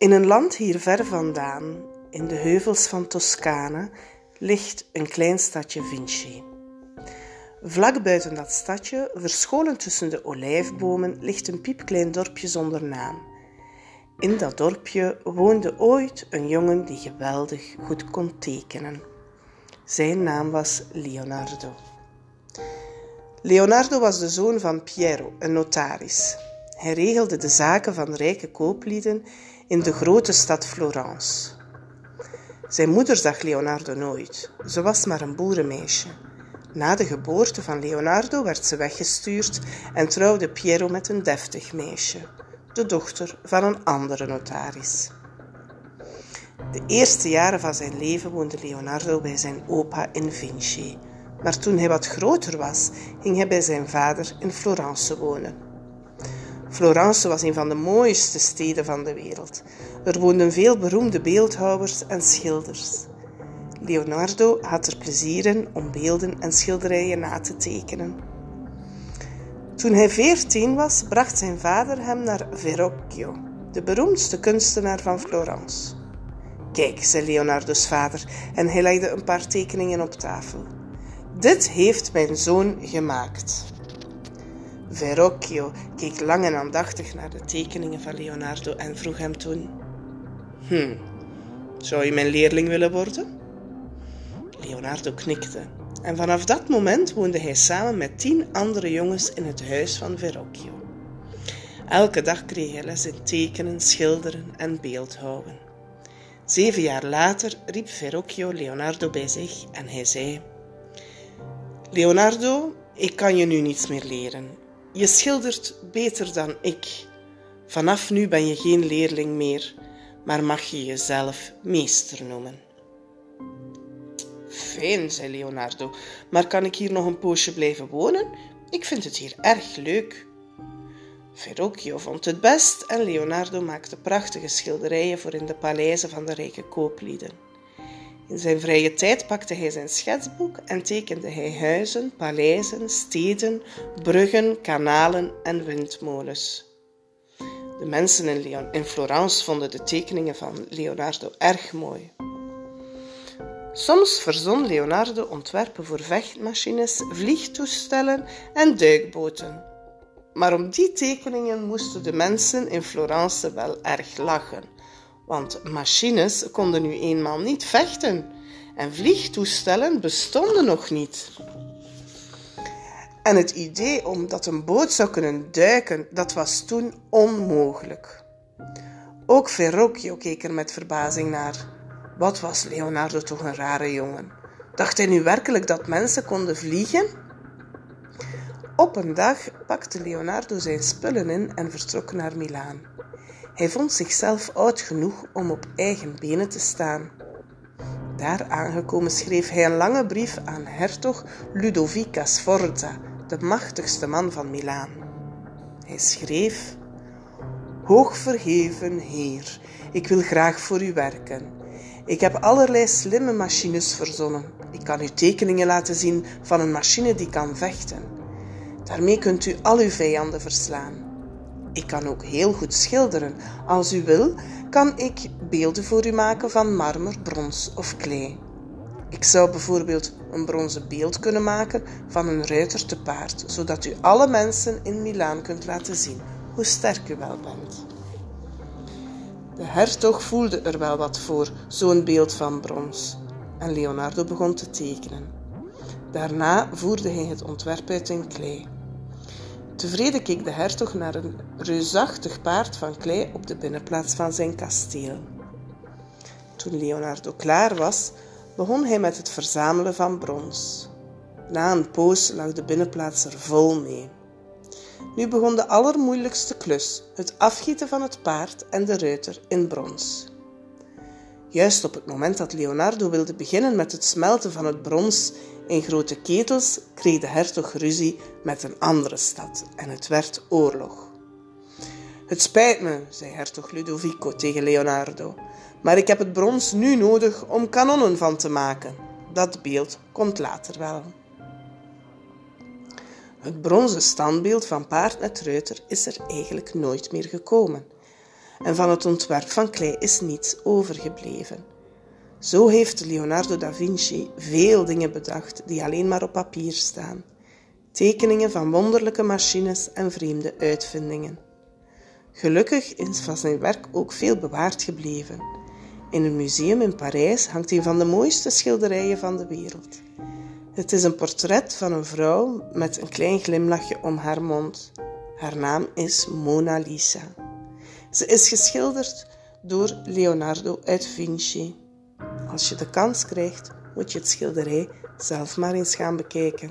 In een land hier ver vandaan, in de heuvels van Toscane, ligt een klein stadje Vinci. Vlak buiten dat stadje, verscholen tussen de olijfbomen, ligt een piepklein dorpje zonder naam. In dat dorpje woonde ooit een jongen die geweldig goed kon tekenen. Zijn naam was Leonardo. Leonardo was de zoon van Piero, een notaris. Hij regelde de zaken van rijke kooplieden in de grote stad Florence. Zijn moeder zag Leonardo nooit. Ze was maar een boerenmeisje. Na de geboorte van Leonardo werd ze weggestuurd en trouwde Piero met een deftig meisje, de dochter van een andere notaris. De eerste jaren van zijn leven woonde Leonardo bij zijn opa in Vinci, maar toen hij wat groter was, ging hij bij zijn vader in Florence wonen. Florence was een van de mooiste steden van de wereld. Er woonden veel beroemde beeldhouwers en schilders. Leonardo had er plezier in om beelden en schilderijen na te tekenen. Toen hij veertien was, bracht zijn vader hem naar Verrocchio, de beroemdste kunstenaar van Florence. Kijk, zei Leonardo's vader en hij legde een paar tekeningen op tafel. Dit heeft mijn zoon gemaakt. Verrocchio keek lang en aandachtig naar de tekeningen van Leonardo en vroeg hem toen: Hm, zou je mijn leerling willen worden? Leonardo knikte en vanaf dat moment woonde hij samen met tien andere jongens in het huis van Verrocchio. Elke dag kreeg hij les in tekenen, schilderen en beeldhouden. Zeven jaar later riep Verrocchio Leonardo bij zich en hij zei: Leonardo, ik kan je nu niets meer leren. Je schildert beter dan ik. Vanaf nu ben je geen leerling meer, maar mag je jezelf meester noemen. Fijn, zei Leonardo, maar kan ik hier nog een poosje blijven wonen? Ik vind het hier erg leuk. Verrocchio vond het best en Leonardo maakte prachtige schilderijen voor in de paleizen van de rijke kooplieden. In zijn vrije tijd pakte hij zijn schetsboek en tekende hij huizen, paleizen, steden, bruggen, kanalen en windmolens. De mensen in, Florence vonden de tekeningen van Leonardo erg mooi. Soms verzon Leonardo ontwerpen voor vechtmachines, vliegtoestellen en duikboten. Maar om die tekeningen moesten de mensen in Florence wel erg lachen want machines konden nu eenmaal niet vechten en vliegtoestellen bestonden nog niet. En het idee om dat een boot zou kunnen duiken, dat was toen onmogelijk. Ook Verrocchio keek er met verbazing naar. Wat was Leonardo toch een rare jongen? Dacht hij nu werkelijk dat mensen konden vliegen? Op een dag pakte Leonardo zijn spullen in en vertrok naar Milaan. Hij vond zichzelf oud genoeg om op eigen benen te staan. Daar aangekomen schreef hij een lange brief aan hertog Ludovica Sforza, de machtigste man van Milaan. Hij schreef: Hoogverheven heer, ik wil graag voor u werken. Ik heb allerlei slimme machines verzonnen. Ik kan u tekeningen laten zien van een machine die kan vechten. Daarmee kunt u al uw vijanden verslaan. Ik kan ook heel goed schilderen. Als u wil, kan ik beelden voor u maken van marmer, brons of klei. Ik zou bijvoorbeeld een bronzen beeld kunnen maken van een ruiter te paard, zodat u alle mensen in Milaan kunt laten zien hoe sterk u wel bent. De hertog voelde er wel wat voor, zo'n beeld van brons, en Leonardo begon te tekenen. Daarna voerde hij het ontwerp uit in klei. Tevreden keek de hertog naar een reusachtig paard van klei op de binnenplaats van zijn kasteel. Toen Leonardo klaar was, begon hij met het verzamelen van brons. Na een poos lag de binnenplaats er vol mee. Nu begon de allermoeilijkste klus: het afgieten van het paard en de ruiter in brons. Juist op het moment dat Leonardo wilde beginnen met het smelten van het brons in grote ketels, kreeg de hertog ruzie met een andere stad en het werd oorlog. Het spijt me, zei hertog Ludovico tegen Leonardo, maar ik heb het brons nu nodig om kanonnen van te maken. Dat beeld komt later wel. Het bronzen standbeeld van paard met ruiter is er eigenlijk nooit meer gekomen. En van het ontwerp van klei is niets overgebleven. Zo heeft Leonardo da Vinci veel dingen bedacht die alleen maar op papier staan. Tekeningen van wonderlijke machines en vreemde uitvindingen. Gelukkig is van zijn werk ook veel bewaard gebleven. In een museum in Parijs hangt een van de mooiste schilderijen van de wereld. Het is een portret van een vrouw met een klein glimlachje om haar mond. Haar naam is Mona Lisa. Ze is geschilderd door Leonardo uit Vinci. Als je de kans krijgt, moet je het schilderij zelf maar eens gaan bekijken.